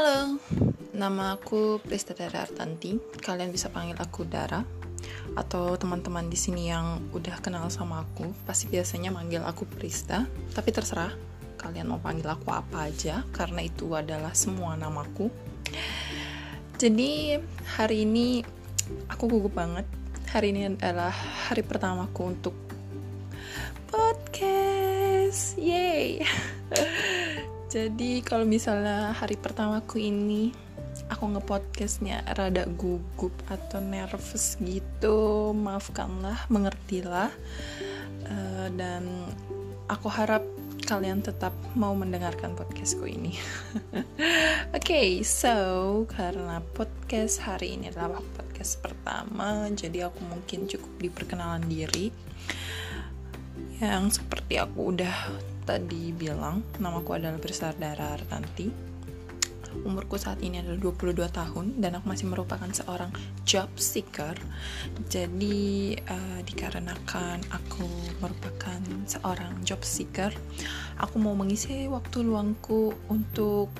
Halo, nama aku Prista Dara Artanti. Kalian bisa panggil aku Dara. Atau teman-teman di sini yang udah kenal sama aku, pasti biasanya manggil aku Prista. Tapi terserah, kalian mau panggil aku apa aja, karena itu adalah semua namaku. Jadi, hari ini aku gugup banget. Hari ini adalah hari pertamaku untuk podcast. Yay! Jadi kalau misalnya hari pertamaku ini aku ngepodcastnya rada gugup atau nervous gitu, maafkanlah, mengertilah. Uh, dan aku harap kalian tetap mau mendengarkan podcastku ini. Oke, okay, so karena podcast hari ini adalah podcast pertama, jadi aku mungkin cukup diperkenalan diri. Yang seperti aku udah tadi bilang, namaku adalah Bersardara Artanti. Umurku saat ini adalah 22 tahun dan aku masih merupakan seorang job seeker. Jadi uh, dikarenakan aku merupakan seorang job seeker, aku mau mengisi waktu luangku untuk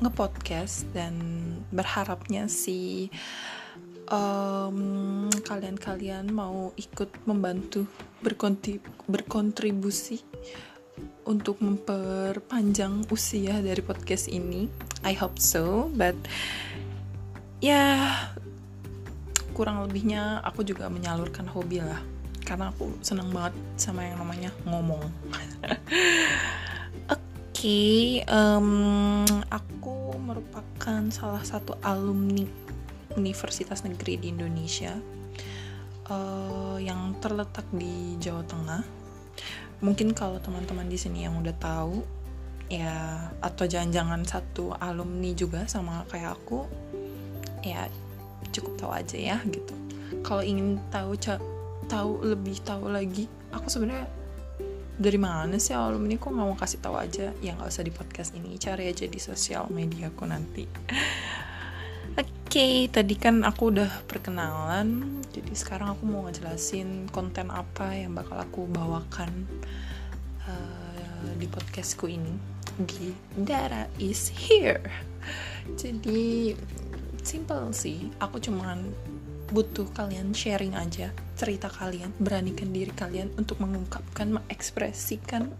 ngepodcast dan berharapnya sih um, kalian-kalian mau ikut membantu berkontribusi untuk memperpanjang usia dari podcast ini. I hope so, but ya yeah, kurang lebihnya aku juga menyalurkan hobi lah karena aku senang banget sama yang namanya ngomong. Oke, okay, um, aku merupakan salah satu alumni Universitas Negeri di Indonesia uh, yang terletak di Jawa Tengah mungkin kalau teman-teman di sini yang udah tahu ya atau jangan-jangan satu alumni juga sama kayak aku ya cukup tahu aja ya gitu. Kalau ingin tahu tahu lebih tahu lagi aku sebenarnya dari mana sih alumni? Kok nggak mau kasih tahu aja? Ya nggak usah di podcast ini. Cari aja di sosial media aku nanti okay, tadi kan aku udah perkenalan, jadi sekarang aku mau ngejelasin konten apa yang bakal aku bawakan uh, di podcastku ini di Dara is here. Jadi simple sih, aku cuman butuh kalian sharing aja cerita kalian, beranikan diri kalian untuk mengungkapkan, mengekspresikan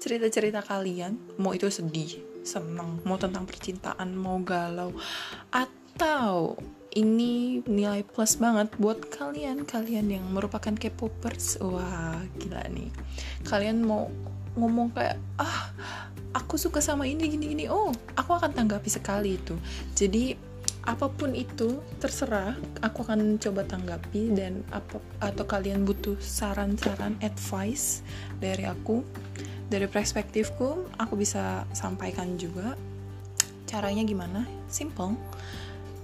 cerita-cerita kalian, mau itu sedih, senang, mau tentang percintaan, mau galau, atau atau ini nilai plus banget buat kalian. Kalian yang merupakan K-popers wah gila nih. Kalian mau ngomong kayak ah aku suka sama ini gini gini. Oh aku akan tanggapi sekali itu. Jadi apa pun itu terserah. Aku akan coba tanggapi dan apa atau kalian butuh saran-saran advice dari aku dari perspektifku aku bisa sampaikan juga. Caranya gimana? Simple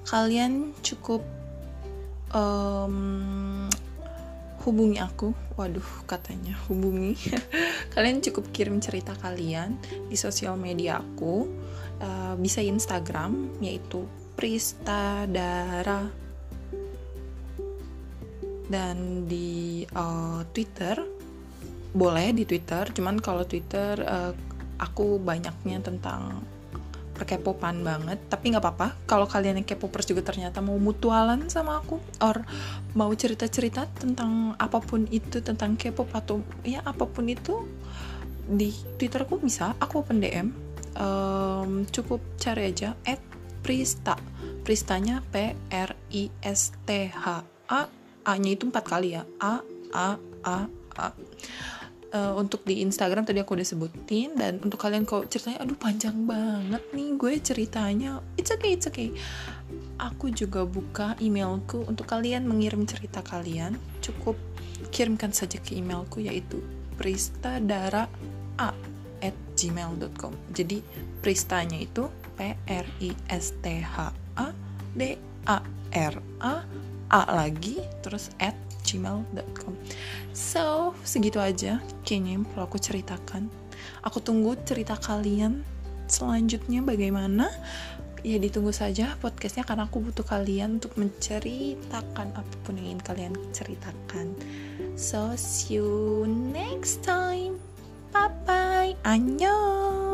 kalian cukup um, hubungi aku. Waduh katanya hubungi. Kalian cukup kirim cerita kalian di sosial media aku. Uh, bisa Instagram yaitu Prista Dara dan di uh, Twitter boleh di Twitter. Cuman kalau Twitter uh, aku banyaknya tentang perkepopan banget. Tapi nggak apa-apa kalau kalian yang kepopers juga ternyata mau mutualan sama aku or mau cerita-cerita tentang apa pun itu tentang K-pop atau ya apa pun itu di Twitterku bisa aku open DM um, cukup cari aja at Prista. Pristanya P R I S T H A. A nya itu empat kali ya. A A A A uh, untuk di Instagram tadi aku udah sebutin dan untuk kalian kok ceritanya aduh panjang banget nih gue ceritanya. It's okay it's okay. Aku juga buka emailku untuk kalian mengirim cerita kalian. Cukup kirimkan saja ke emailku yaitu pristadara a at gmail.com jadi pristanya itu p r i s t h a d a r a a lagi terus at gmail.com so segitu aja kayaknya kalau aku ceritakan. Aku tunggu cerita kalian selanjutnya bagaimana. Ya ditunggu saja podcastnya karena aku butuh kalian untuk menceritakan apa pun yang ingin kalian ceritakan. So see you next time. Bye bye annyeong